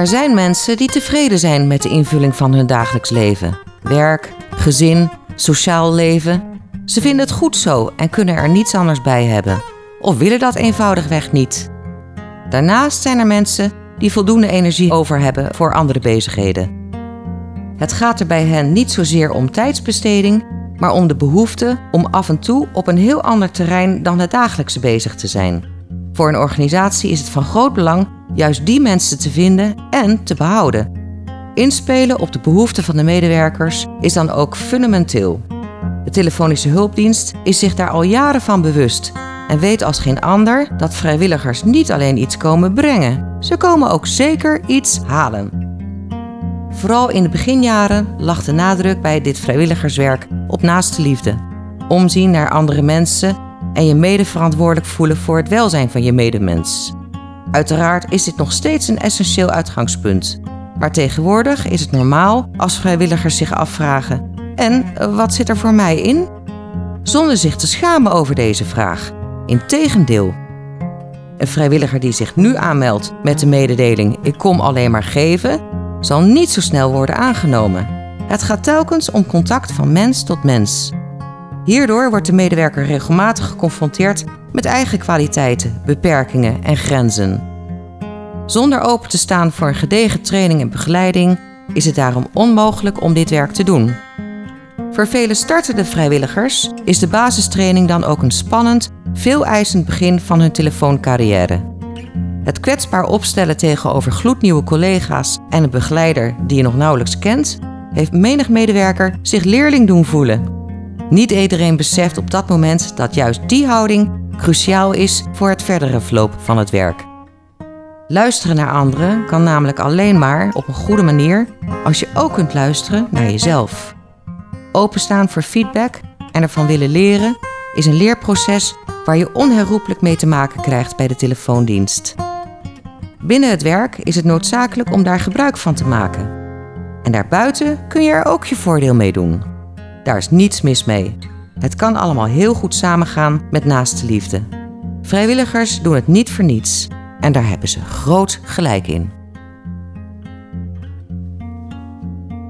Er zijn mensen die tevreden zijn met de invulling van hun dagelijks leven. Werk, gezin, sociaal leven. Ze vinden het goed zo en kunnen er niets anders bij hebben. Of willen dat eenvoudigweg niet. Daarnaast zijn er mensen die voldoende energie over hebben voor andere bezigheden. Het gaat er bij hen niet zozeer om tijdsbesteding, maar om de behoefte om af en toe op een heel ander terrein dan het dagelijkse bezig te zijn. Voor een organisatie is het van groot belang juist die mensen te vinden en te behouden. Inspelen op de behoeften van de medewerkers is dan ook fundamenteel. De telefonische hulpdienst is zich daar al jaren van bewust en weet als geen ander dat vrijwilligers niet alleen iets komen brengen, ze komen ook zeker iets halen. Vooral in de beginjaren lag de nadruk bij dit vrijwilligerswerk op naaste liefde. Omzien naar andere mensen en je mede verantwoordelijk voelen voor het welzijn van je medemens. Uiteraard is dit nog steeds een essentieel uitgangspunt. Maar tegenwoordig is het normaal als vrijwilligers zich afvragen: en wat zit er voor mij in? Zonder zich te schamen over deze vraag. Integendeel. Een vrijwilliger die zich nu aanmeldt met de mededeling: Ik kom alleen maar geven, zal niet zo snel worden aangenomen. Het gaat telkens om contact van mens tot mens. Hierdoor wordt de medewerker regelmatig geconfronteerd met eigen kwaliteiten, beperkingen en grenzen. Zonder open te staan voor een gedegen training en begeleiding is het daarom onmogelijk om dit werk te doen. Voor vele startende vrijwilligers is de basistraining dan ook een spannend, veel eisend begin van hun telefooncarrière. Het kwetsbaar opstellen tegenover gloednieuwe collega's en een begeleider die je nog nauwelijks kent, heeft menig medewerker zich leerling doen voelen. Niet iedereen beseft op dat moment dat juist die houding cruciaal is voor het verdere verloop van het werk. Luisteren naar anderen kan namelijk alleen maar op een goede manier als je ook kunt luisteren naar jezelf. Openstaan voor feedback en ervan willen leren is een leerproces waar je onherroepelijk mee te maken krijgt bij de telefoondienst. Binnen het werk is het noodzakelijk om daar gebruik van te maken. En daarbuiten kun je er ook je voordeel mee doen. Daar is niets mis mee. Het kan allemaal heel goed samengaan met naaste liefde. Vrijwilligers doen het niet voor niets en daar hebben ze groot gelijk in.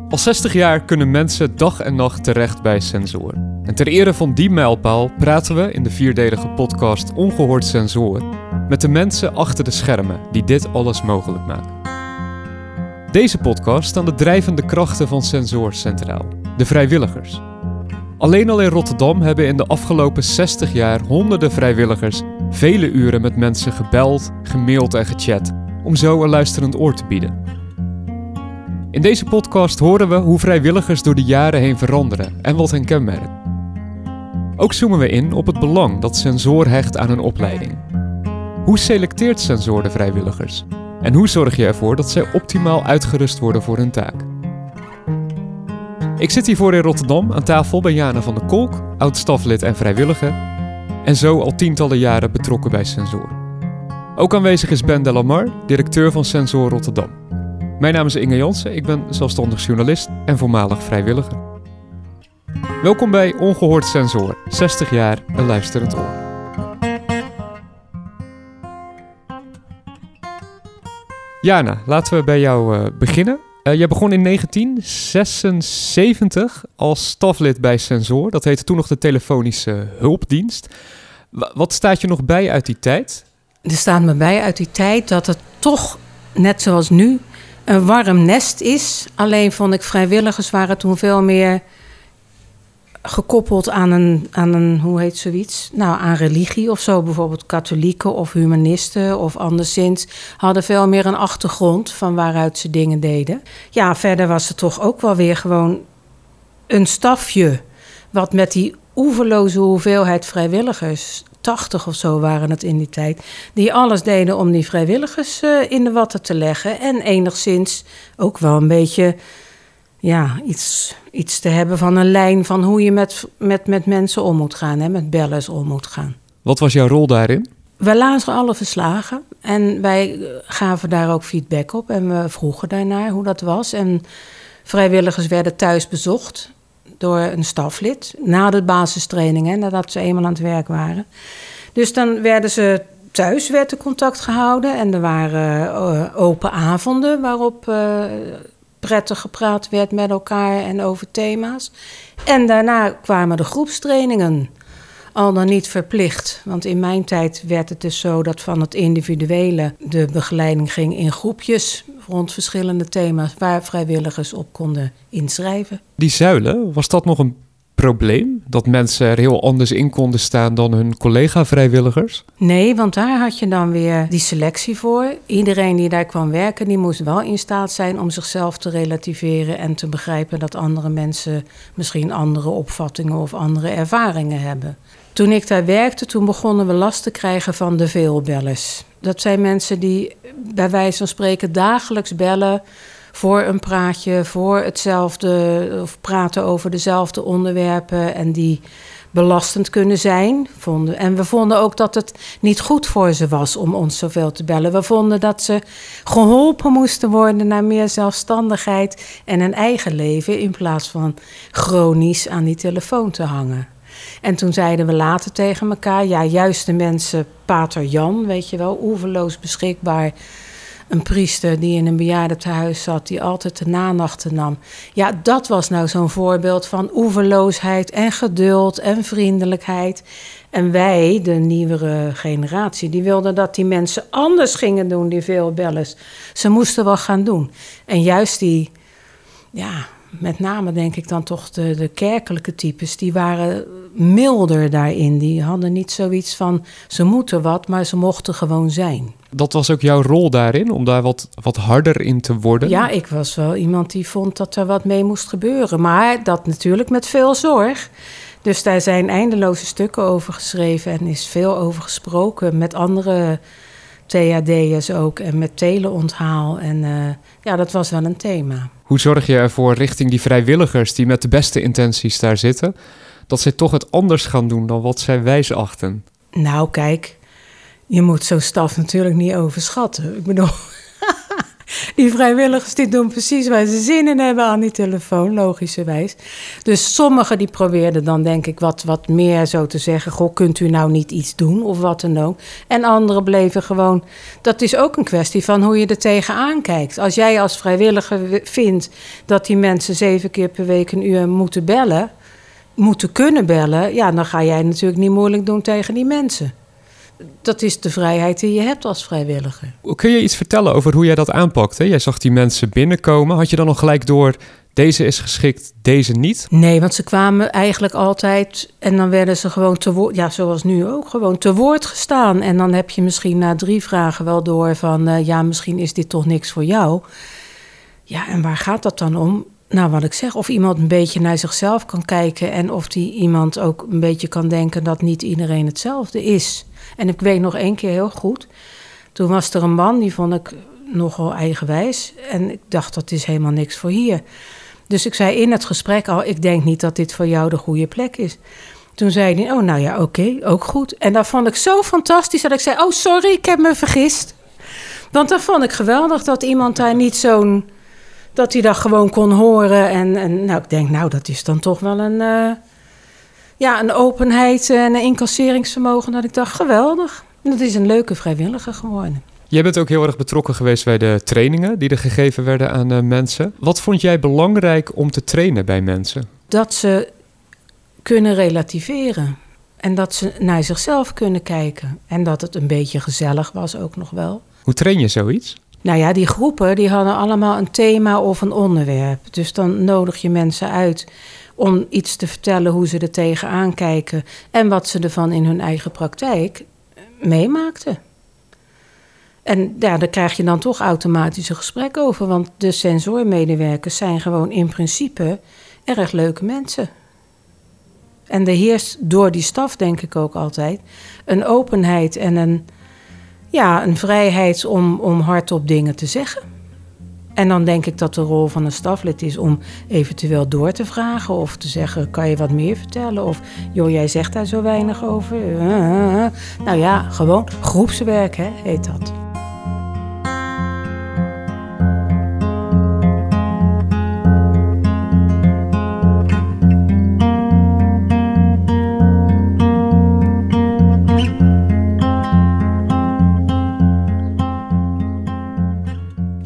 Al 60 jaar kunnen mensen dag en nacht terecht bij Sensor. En ter ere van die mijlpaal praten we in de vierdelige podcast Ongehoord Sensor met de mensen achter de schermen die dit alles mogelijk maken. Deze podcast staan de drijvende krachten van Sensor centraal, de vrijwilligers. Alleen al in Rotterdam hebben in de afgelopen 60 jaar honderden vrijwilligers vele uren met mensen gebeld, gemaild en gechat om zo een luisterend oor te bieden. In deze podcast horen we hoe vrijwilligers door de jaren heen veranderen en wat hen kenmerkt. Ook zoomen we in op het belang dat Sensor hecht aan een opleiding. Hoe selecteert Sensor de vrijwilligers? En hoe zorg je ervoor dat zij optimaal uitgerust worden voor hun taak? Ik zit hiervoor in Rotterdam aan tafel bij Jana van der Kolk, oud-staflid en vrijwilliger, en zo al tientallen jaren betrokken bij Sensor. Ook aanwezig is Ben Delamar, directeur van Sensor Rotterdam. Mijn naam is Inge Jansen, ik ben zelfstandig journalist en voormalig vrijwilliger. Welkom bij Ongehoord Sensor, 60 jaar een luisterend oor. Jana, laten we bij jou uh, beginnen. Uh, jij begon in 1976 als staflid bij Sensor. Dat heette toen nog de telefonische hulpdienst. Wat staat je nog bij uit die tijd? Er staat me bij uit die tijd dat het toch, net zoals nu, een warm nest is. Alleen vond ik vrijwilligers waren toen veel meer gekoppeld aan een, aan een, hoe heet zoiets? Nou, aan religie of zo. Bijvoorbeeld katholieken of humanisten of anderszins. Hadden veel meer een achtergrond van waaruit ze dingen deden. Ja, verder was het toch ook wel weer gewoon een stafje. Wat met die oeverloze hoeveelheid vrijwilligers 80 of zo waren het in die tijd, die alles deden om die vrijwilligers uh, in de watten te leggen. En enigszins ook wel een beetje ja, iets, iets te hebben van een lijn van hoe je met, met, met mensen om moet gaan, hè, met bellers om moet gaan. Wat was jouw rol daarin? We lazen alle verslagen en wij gaven daar ook feedback op en we vroegen daarnaar hoe dat was. En vrijwilligers werden thuis bezocht door een staflid na de basistraining, hè, nadat ze eenmaal aan het werk waren. Dus dan werden ze thuis werd er contact gehouden en er waren eh, open avonden waarop uh, prettig gepraat werd met elkaar en over thema's. En daarna kwamen de groepstrainingen, al dan niet verplicht. Want in mijn tijd werd het dus zo dat van het individuele de begeleiding ging in groepjes rond verschillende thema's waar vrijwilligers op konden inschrijven. Die zuilen, was dat nog een probleem? Dat mensen er heel anders in konden staan dan hun collega-vrijwilligers? Nee, want daar had je dan weer die selectie voor. Iedereen die daar kwam werken, die moest wel in staat zijn om zichzelf te relativeren en te begrijpen dat andere mensen misschien andere opvattingen of andere ervaringen hebben. Toen ik daar werkte, toen begonnen we last te krijgen van de veelbellers. Dat zijn mensen die bij wijze van spreken dagelijks bellen voor een praatje, voor hetzelfde, of praten over dezelfde onderwerpen en die belastend kunnen zijn. Vonden. En we vonden ook dat het niet goed voor ze was om ons zoveel te bellen. We vonden dat ze geholpen moesten worden naar meer zelfstandigheid en een eigen leven in plaats van chronisch aan die telefoon te hangen. En toen zeiden we later tegen elkaar, ja, juist de mensen, Pater Jan, weet je wel, oeverloos beschikbaar een priester die in een bejaardentehuis zat, die altijd de nanachten nam. Ja, dat was nou zo'n voorbeeld van oeverloosheid en geduld en vriendelijkheid. En wij, de nieuwere generatie, die wilden dat die mensen anders gingen doen, die veel bellers. Ze moesten wel gaan doen. En juist die, ja, met name denk ik dan toch de, de kerkelijke types, die waren milder daarin. Die hadden niet zoiets van ze moeten wat, maar ze mochten gewoon zijn. Dat was ook jouw rol daarin, om daar wat, wat harder in te worden? Ja, ik was wel iemand die vond dat er wat mee moest gebeuren. Maar dat natuurlijk met veel zorg. Dus daar zijn eindeloze stukken over geschreven en is veel over gesproken met andere THD'ers ook en met teleonthaal. En uh, ja, dat was wel een thema. Hoe zorg je ervoor richting die vrijwilligers die met de beste intenties daar zitten, dat zij toch het anders gaan doen dan wat zij wijs achten? Nou, kijk, je moet zo'n staf natuurlijk niet overschatten. Ik bedoel, die vrijwilligers die doen precies waar ze zin in hebben aan die telefoon, logischerwijs. Dus sommigen die probeerden dan denk ik wat, wat meer zo te zeggen. Goh, kunt u nou niet iets doen of wat dan ook. En anderen bleven gewoon... Dat is ook een kwestie van hoe je er tegenaan kijkt. Als jij als vrijwilliger vindt dat die mensen zeven keer per week een uur moeten bellen... moeten kunnen bellen, ja, dan ga jij natuurlijk niet moeilijk doen tegen die mensen dat is de vrijheid die je hebt als vrijwilliger. Kun je iets vertellen over hoe jij dat aanpakte? Jij zag die mensen binnenkomen. Had je dan nog gelijk door, deze is geschikt, deze niet? Nee, want ze kwamen eigenlijk altijd en dan werden ze gewoon te woord, ja, zoals nu ook, gewoon te woord gestaan. En dan heb je misschien na drie vragen wel door van, uh, ja, misschien is dit toch niks voor jou. Ja, en waar gaat dat dan om? Nou, wat ik zeg, of iemand een beetje naar zichzelf kan kijken en of die iemand ook een beetje kan denken dat niet iedereen hetzelfde is. En ik weet nog één keer heel goed. Toen was er een man, die vond ik nogal eigenwijs. En ik dacht, dat is helemaal niks voor hier. Dus ik zei in het gesprek al, ik denk niet dat dit voor jou de goede plek is. Toen zei hij, oh nou ja, oké, ook goed. En dat vond ik zo fantastisch dat ik zei, oh sorry, ik heb me vergist. Want dat vond ik geweldig dat iemand daar niet zo'n... dat hij dat gewoon kon horen. En, en nou, ik denk, nou, dat is dan toch wel een... Uh, ja, een openheid en een incasseringsvermogen. Dat ik dacht, geweldig. Dat is een leuke vrijwilliger geworden. Jij bent ook heel erg betrokken geweest bij de trainingen die er gegeven werden aan uh, mensen. Wat vond jij belangrijk om te trainen bij mensen? Dat ze kunnen relativeren. En dat ze naar zichzelf kunnen kijken. En dat het een beetje gezellig was ook nog wel. Hoe train je zoiets? Nou ja, die groepen die hadden allemaal een thema of een onderwerp. Dus dan nodig je mensen uit om iets te vertellen hoe ze er tegenaan kijken en wat ze ervan in hun eigen praktijk meemaakten. En ja, daar krijg je dan toch automatisch een gesprek over, want de sensormedewerkers zijn gewoon in principe erg leuke mensen. En er heerst door die staf, denk ik ook altijd, een openheid en een, ja, een vrijheid om, om hardop dingen te zeggen. En dan denk ik dat de rol van een staflid is om eventueel door te vragen of te zeggen: kan je wat meer vertellen? Of joh, jij zegt daar zo weinig over. Nou ja, gewoon groepswerk hè, heet dat.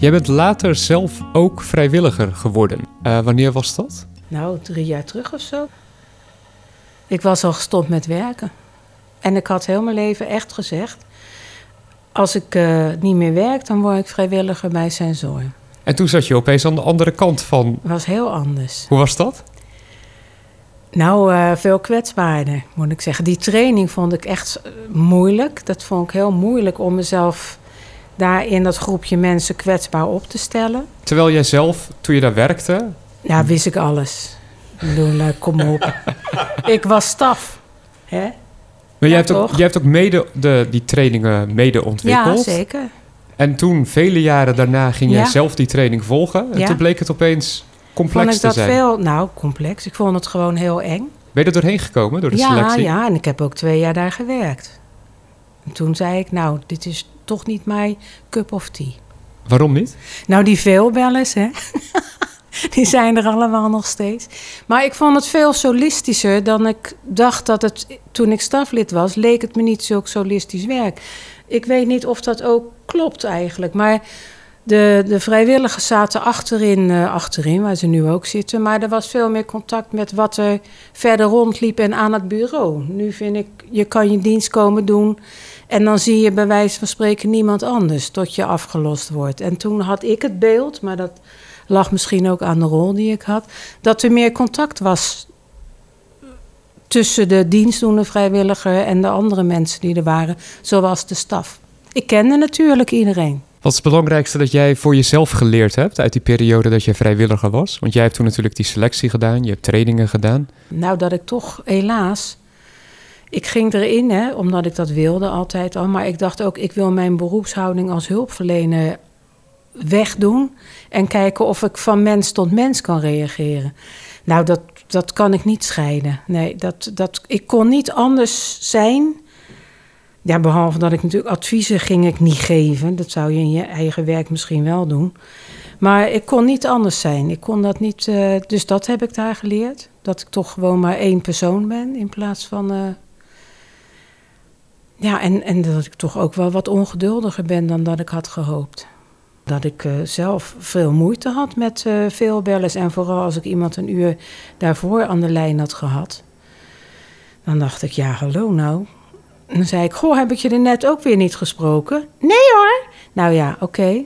Jij bent later zelf ook vrijwilliger geworden. Uh, wanneer was dat? Nou, drie jaar terug of zo. Ik was al gestopt met werken. En ik had heel mijn leven echt gezegd... als ik uh, niet meer werk, dan word ik vrijwilliger bij Sensor. En toen zat je opeens aan de andere kant van... Het was heel anders. Hoe was dat? Nou, uh, veel kwetsbaarder, moet ik zeggen. Die training vond ik echt moeilijk. Dat vond ik heel moeilijk om mezelf daar in dat groepje mensen kwetsbaar op te stellen. Terwijl jij zelf, toen je daar werkte... Ja, wist ik alles. Ik bedoel, kom op. ik was staf. Hè? Maar jij, hebt ook, jij hebt ook mede de, die trainingen mede ontwikkeld. Ja, zeker. En toen, vele jaren daarna, ging jij zelf die training volgen. En toen bleek het opeens complex vond ik te dat zijn. Veel, nou, complex. Ik vond het gewoon heel eng. Ben je er doorheen gekomen door de ja, selectie? Ja, en ik heb ook twee jaar daar gewerkt. En toen zei ik, nou, dit is toch niet mijn cup of tea. Waarom niet? Nou, die veelbellers, hè. die zijn er allemaal nog steeds. Maar ik vond het veel solistischer dan ik dacht dat het... Toen ik staflid was, leek het me niet zulk solistisch werk. Ik weet niet of dat ook klopt eigenlijk. Maar de, de vrijwilligers zaten achterin, uh, achterin, waar ze nu ook zitten. Maar er was veel meer contact met wat er verder rondliep en aan het bureau. Nu vind ik, je kan je dienst komen doen... En dan zie je bij wijze van spreken niemand anders tot je afgelost wordt. En toen had ik het beeld, maar dat lag misschien ook aan de rol die ik had, dat er meer contact was tussen de dienstdoende vrijwilliger en de andere mensen die er waren, zoals de staf. Ik kende natuurlijk iedereen. Wat is het belangrijkste dat jij voor jezelf geleerd hebt uit die periode dat je vrijwilliger was? Want jij hebt toen natuurlijk die selectie gedaan, je hebt trainingen gedaan. Nou, dat ik toch helaas ik ging erin, hè, omdat ik dat wilde altijd al. Maar ik dacht ook, ik wil mijn beroepshouding als hulpverlener wegdoen. En kijken of ik van mens tot mens kan reageren. Nou, dat, dat kan ik niet scheiden. Nee, dat, dat, ik kon niet anders zijn. Ja, behalve dat ik natuurlijk adviezen ging ik niet geven. Dat zou je in je eigen werk misschien wel doen. Maar ik kon niet anders zijn. Ik kon dat niet. Uh, dus dat heb ik daar geleerd. Dat ik toch gewoon maar één persoon ben in plaats van uh, ja, en, en dat ik toch ook wel wat ongeduldiger ben dan dat ik had gehoopt. Dat ik uh, zelf veel moeite had met uh, veel bellen. En vooral als ik iemand een uur daarvoor aan de lijn had gehad. Dan dacht ik, ja, hallo nou. Dan zei ik, goh, heb ik je er net ook weer niet gesproken? Nee hoor. Nou ja, oké.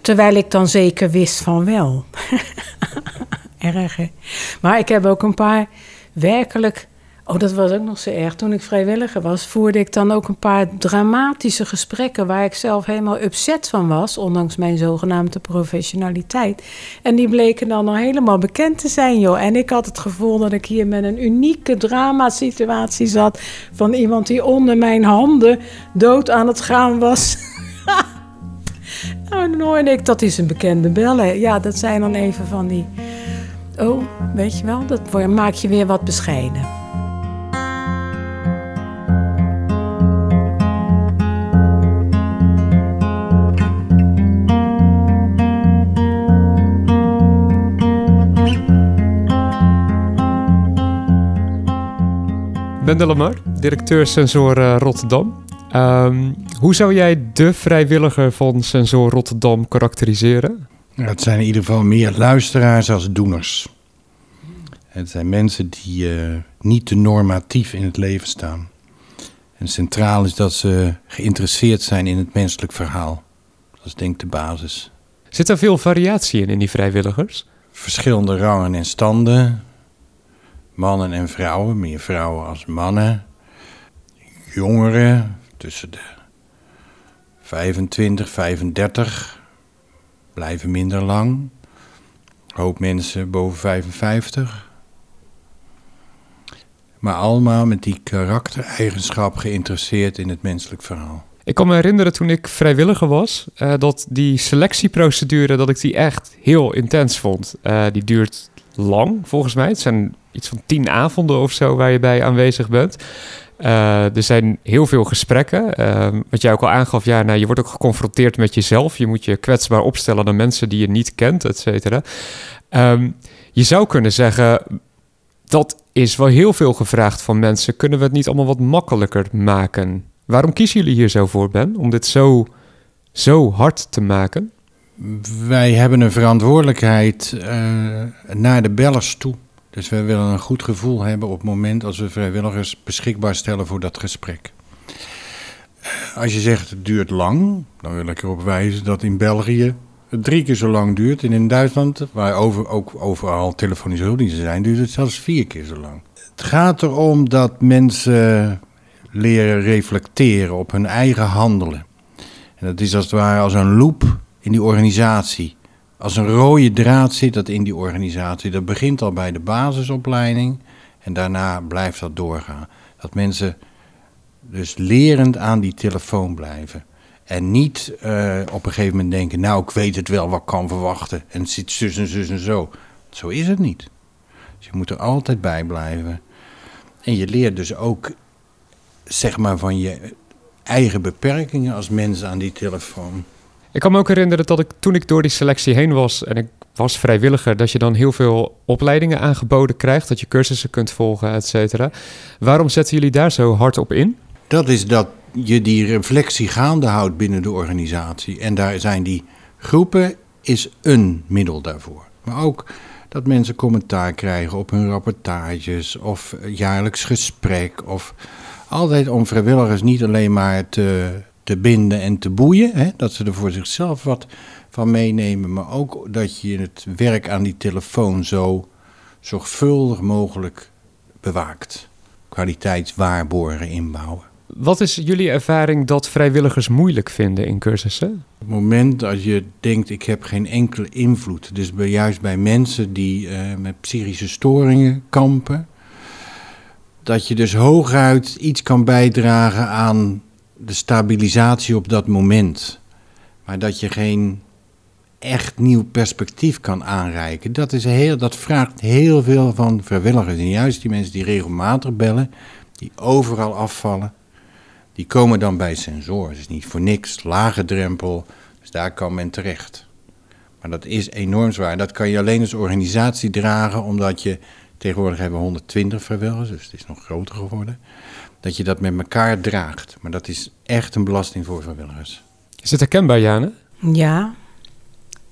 Terwijl ik dan zeker wist van wel. Erg hè. Maar ik heb ook een paar werkelijk Oh, dat was ook nog zo erg. Toen ik vrijwilliger was, voerde ik dan ook een paar dramatische gesprekken waar ik zelf helemaal upset van was, ondanks mijn zogenaamde professionaliteit. En die bleken dan al helemaal bekend te zijn, joh. En ik had het gevoel dat ik hier met een unieke dramasituatie zat van iemand die onder mijn handen dood aan het gaan was. nou, dan hoorde ik, dat is een bekende bellen. Ja, dat zijn dan even van die... Oh, weet je wel, dat maak je weer wat bescheiden. Ben de Lamar, directeur Sensor uh, Rotterdam. Um, hoe zou jij de vrijwilliger van Sensor Rotterdam karakteriseren? Ja, het zijn in ieder geval meer luisteraars als doeners. Het zijn mensen die uh, niet te normatief in het leven staan. En centraal is dat ze geïnteresseerd zijn in het menselijk verhaal. Dat is denk ik de basis. Zit er veel variatie in, in die vrijwilligers? Verschillende rangen en standen, mannen en vrouwen, meer vrouwen als mannen. Jongeren tussen de 25, 35 blijven minder lang. hoop mensen boven 55. Maar allemaal met die karaktereigenschap geïnteresseerd in het menselijk verhaal. Ik kan me herinneren toen ik vrijwilliger was, uh, dat die selectieprocedure, dat ik die echt heel intens vond. Uh, die duurt lang, volgens mij. Het zijn iets van tien avonden of zo waar je bij aanwezig bent. Uh, er zijn heel veel gesprekken. Uh, wat jij ook al aangaf, ja, nou, je wordt ook geconfronteerd met jezelf. Je moet je kwetsbaar opstellen naar mensen die je niet kent, et cetera. Um, je zou kunnen zeggen, dat is wel heel veel gevraagd van mensen. Kunnen we het niet allemaal wat makkelijker maken? Waarom kiezen jullie hier zo voor, Ben? Om dit zo, zo hard te maken? Wij hebben een verantwoordelijkheid uh, naar de bellers toe. Dus we willen een goed gevoel hebben op het moment als we vrijwilligers beschikbaar stellen voor dat gesprek. Uh, als je zegt het duurt lang, dan wil ik erop wijzen dat in België het drie keer zo lang duurt. En in Duitsland, waar over, ook overal telefonische hulpdiensten zijn, duurt het zelfs vier keer zo lang. Het gaat erom dat mensen leren reflecteren op hun eigen handelen. En dat is als het ware als een loop in die organisatie. Als een rode draad zit dat in die organisatie. Dat begint al bij de basisopleiding en daarna blijft dat doorgaan. Dat mensen dus lerend aan die telefoon blijven. En niet uh, op een gegeven moment denken, nou ik weet het wel wat kan verwachten. En het zit zus en zus en zo. Zo is het niet. Dus je moet er altijd bij blijven. En je leert dus ook, zeg maar, van je eigen beperkingen als mens aan die telefoon. Ik kan me ook herinneren dat ik toen ik door die selectie heen was en ik was vrijwilliger, dat je dan heel veel opleidingen aangeboden krijgt, dat je cursussen kunt volgen, et cetera. Waarom zetten jullie daar zo hard op in? Dat is dat je die reflectie gaande houdt binnen de organisatie. En daar zijn die groepen is een middel daarvoor. Maar ook dat mensen commentaar krijgen op hun rapportages of jaarlijks gesprek. Of altijd om vrijwilligers niet alleen maar te, te binden en te boeien. Hè, dat ze er voor zichzelf wat van meenemen. Maar ook dat je het werk aan die telefoon zo zorgvuldig mogelijk bewaakt. Kwaliteitswaarborgen inbouwen. Wat is jullie ervaring dat vrijwilligers moeilijk vinden in cursussen? Op het moment dat je denkt, ik heb geen enkele invloed. Dus bij, juist bij mensen die uh, met psychische storingen kampen. Dat je dus hooguit iets kan bijdragen aan de stabilisatie op dat moment. Maar dat je geen echt nieuw perspectief kan aanreiken. Dat, is heel, dat vraagt heel veel van vrijwilligers. En juist die mensen die regelmatig bellen, die overal afvallen die komen dan bij sensoren. Het is niet voor niks, lage drempel, dus daar kan men terecht. Maar dat is enorm zwaar. Dat kan je alleen als organisatie dragen, omdat je tegenwoordig hebben we 120 vrijwilligers, dus het is nog groter geworden. Dat je dat met elkaar draagt. Maar dat is echt een belasting voor vrijwilligers. Is het herkenbaar, Jane? Ja,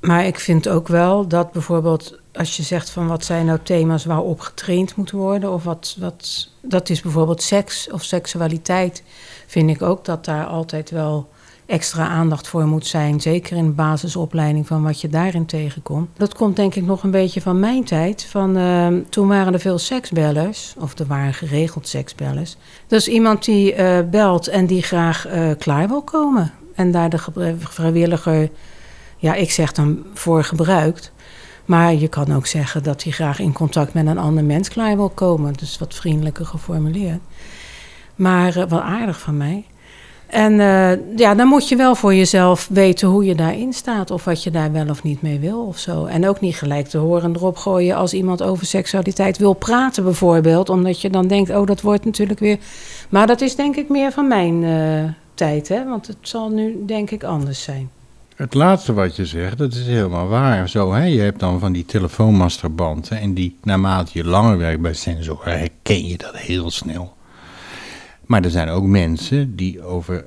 maar ik vind ook wel dat bijvoorbeeld als je zegt van wat zijn nou thema's waarop getraind moet worden, of wat, wat dat is bijvoorbeeld seks of seksualiteit, vind ik ook dat daar altijd wel extra aandacht voor moet zijn. Zeker in de basisopleiding van wat je daarin tegenkomt. Dat komt denk ik nog een beetje van mijn tijd. Van, uh, toen waren er veel seksbellers, of er waren geregeld seksbellers. Is iemand die uh, belt en die graag uh, klaar wil komen. En daar de vrijwilliger, ja, ik zeg dan voor gebruikt. Maar je kan ook zeggen dat hij graag in contact met een ander mens klaar wil komen. Dus wat vriendelijker geformuleerd. Maar uh, wel aardig van mij. En uh, ja, dan moet je wel voor jezelf weten hoe je daarin staat. Of wat je daar wel of niet mee wil of zo. En ook niet gelijk te horen erop gooien als iemand over seksualiteit wil praten bijvoorbeeld. Omdat je dan denkt, oh dat wordt natuurlijk weer... Maar dat is denk ik meer van mijn uh, tijd, hè. Want het zal nu denk ik anders zijn. Het laatste wat je zegt, dat is helemaal waar. Zo, hè? Je hebt dan van die telefoonmasterbanden en die naarmate je langer werkt bij sensoren herken je dat heel snel. Maar er zijn ook mensen die over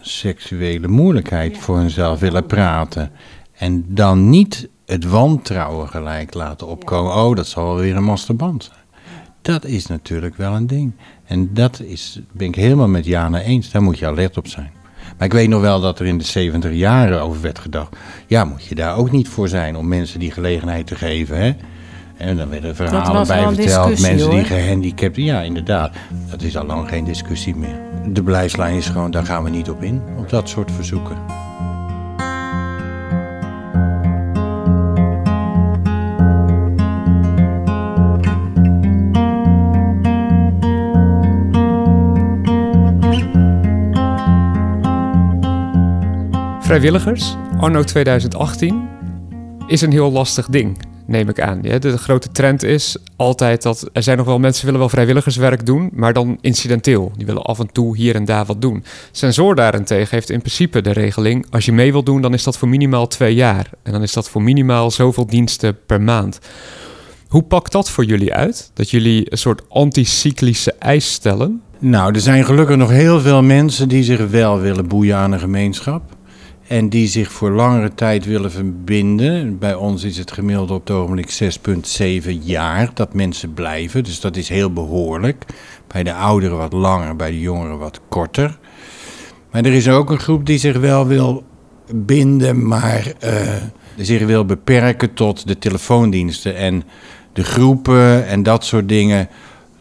seksuele moeilijkheid voor hunzelf willen praten. En dan niet het wantrouwen gelijk laten opkomen. Oh, dat zal wel weer een masterband zijn. Dat is natuurlijk wel een ding. En dat is, ben ik helemaal met Jana eens. Daar moet je alert op zijn. Maar ik weet nog wel dat er in de 70 jaren over werd gedacht. Ja, moet je daar ook niet voor zijn om mensen die gelegenheid te geven. Hè? En dan werden verhalen bij verteld. Mensen die gehandicapt. Ja, inderdaad. Dat is al lang geen discussie meer. De beleidslijn is gewoon, daar gaan we niet op in. Op dat soort verzoeken. Vrijwilligers, anno 2018, is een heel lastig ding, neem ik aan. Ja, de, grote trend is altijd dat er zijn nog wel mensen willen wel vrijwilligerswerk doen, maar dan incidenteel. Die willen af en toe hier en daar wat doen. Sensor daarentegen heeft in principe de regeling: als je mee wilt doen, dan is dat voor minimaal twee jaar. En dan is dat voor minimaal zoveel diensten per maand. Hoe pakt dat voor jullie uit? Dat jullie een soort anticyclische eis stellen? Nou, er zijn gelukkig nog heel veel mensen die zich wel willen boeien aan een gemeenschap. En die zich voor langere tijd willen verbinden. Bij ons is het gemiddeld op het ogenblik 6,7 jaar dat mensen blijven. Dus dat is heel behoorlijk. Bij de ouderen wat langer, bij de jongeren wat korter. Maar er is ook een groep die zich wel wil binden, maar uh, zich wil beperken tot de telefoondiensten. En de groepen en dat soort dingen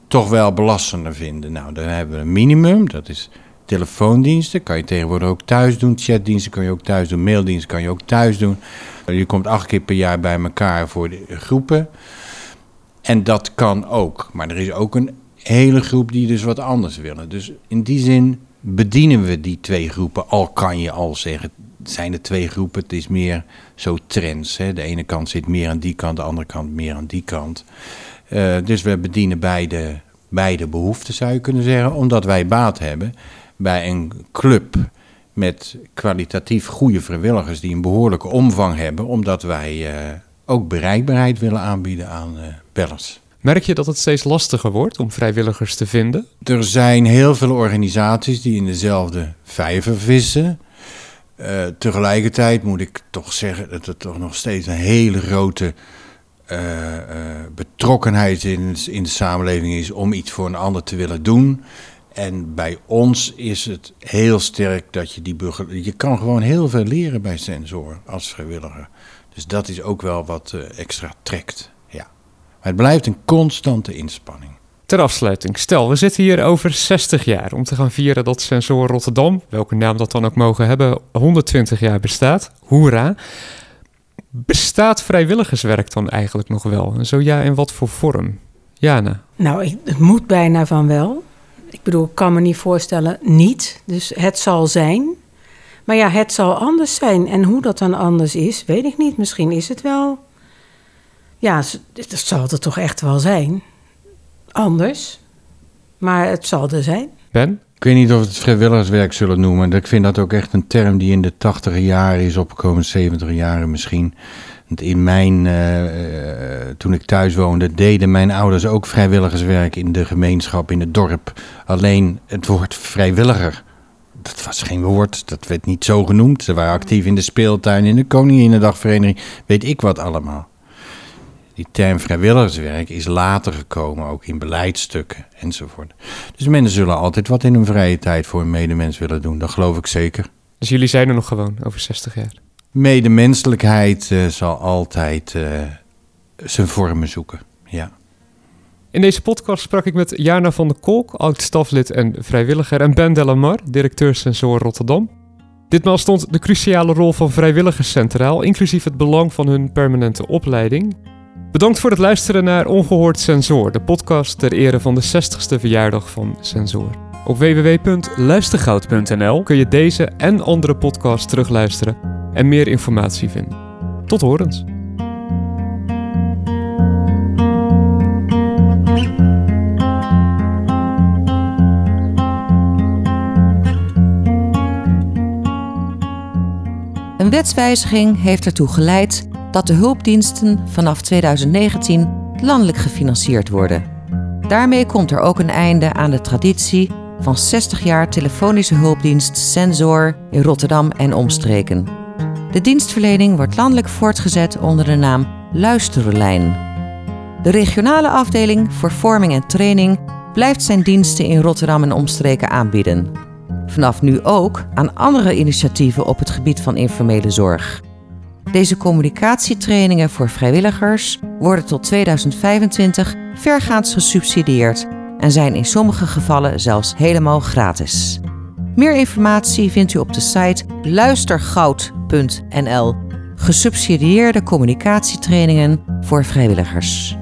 toch wel belastender vinden. Nou, dan hebben we een minimum, dat is telefoondiensten. Kan je tegenwoordig ook thuis doen. Chatdiensten kan je ook thuis doen. Maildiensten kan je ook thuis doen. Je komt acht keer per jaar bij elkaar voor de groepen. En dat kan ook. Maar er is ook een hele groep die dus wat anders willen. Dus in die zin bedienen we die twee groepen. Al kan je al zeggen, zijn er twee groepen. Het is meer zo trends. Hè. De ene kant zit meer aan die kant, de andere kant meer aan die kant. Uh, dus we bedienen beide, beide behoeften, zou je kunnen zeggen. Omdat wij baat hebben bij een club met kwalitatief goede vrijwilligers die een behoorlijke omvang hebben, omdat wij uh, ook bereikbaarheid willen aanbieden aan uh, bellers. Merk je dat het steeds lastiger wordt om vrijwilligers te vinden? Er zijn heel veel organisaties die in dezelfde vijver vissen. Uh, tegelijkertijd moet ik toch zeggen dat er toch nog steeds een hele grote betrokkenheid in, in de samenleving is om iets voor een ander te willen doen. En bij ons is het heel sterk dat je die burger. Je kan gewoon heel veel leren bij Sensor als vrijwilliger. Dus dat is ook wel wat uh, extra trekt. Ja. Maar het blijft een constante inspanning. Ter afsluiting, stel we zitten hier over 60 jaar om te gaan vieren dat Sensor Rotterdam, welke naam dat dan ook mogen hebben, 120 jaar bestaat. Hoera! Bestaat vrijwilligerswerk dan eigenlijk nog wel? En zo ja, in wat voor vorm? Jana? Nou, het moet bijna van wel. Ik bedoel, ik kan me niet voorstellen, niet. Dus het zal zijn. Maar ja, het zal anders zijn. En hoe dat dan anders is, weet ik niet. Misschien is het wel. Ja, het zal er toch echt wel zijn. Anders. Maar het zal er zijn. Ben? Ik weet niet of we het vrijwilligerswerk zullen noemen. Ik vind dat ook echt een term die in de tachtige jaren is opgekomen, 70 jaren misschien. In mijn, uh, toen ik thuis woonde, deden mijn ouders ook vrijwilligerswerk in de gemeenschap, in het dorp. Alleen het woord vrijwilliger, dat was geen woord, dat werd niet zo genoemd. Ze waren actief in de speeltuin, in de Koninginnedagvereniging, weet ik wat allemaal. Die term vrijwilligerswerk is later gekomen, ook in beleidstukken enzovoort. Dus mensen zullen altijd wat in hun vrije tijd voor een medemens willen doen, dat geloof ik zeker. Dus jullie zijn er nog gewoon over 60 jaar? Medemenselijkheid uh, zal altijd uh, zijn vormen zoeken. Ja. In deze podcast sprak ik met Jana van der Kolk, oud-staflid en vrijwilliger, en Ben Delamar, directeur Sensor Rotterdam. Ditmaal stond de cruciale rol van vrijwilligers centraal, inclusief het belang van hun permanente opleiding. Bedankt voor het luisteren naar Ongehoord Sensor, de podcast ter ere van de 60ste verjaardag van Sensor. Op www.luistergoud.nl kun je deze en andere podcasts terugluisteren en meer informatie vinden. Tot horens! Een wetswijziging heeft ertoe geleid dat de hulpdiensten vanaf 2019 landelijk gefinancierd worden. Daarmee komt er ook een einde aan de traditie van 60 jaar telefonische hulpdienst Sensor in Rotterdam en omstreken. De dienstverlening wordt landelijk voortgezet onder de naam Luisterlijn. De regionale afdeling voor vorming en training blijft zijn diensten in Rotterdam en omstreken aanbieden. Vanaf nu ook aan andere initiatieven op het gebied van informele zorg. Deze communicatietrainingen voor vrijwilligers worden tot 2025 vergaans gesubsidieerd en zijn in sommige gevallen zelfs helemaal gratis. Meer informatie vindt u op de site luistergoud.nl. Gesubsidieerde communicatietrainingen voor vrijwilligers.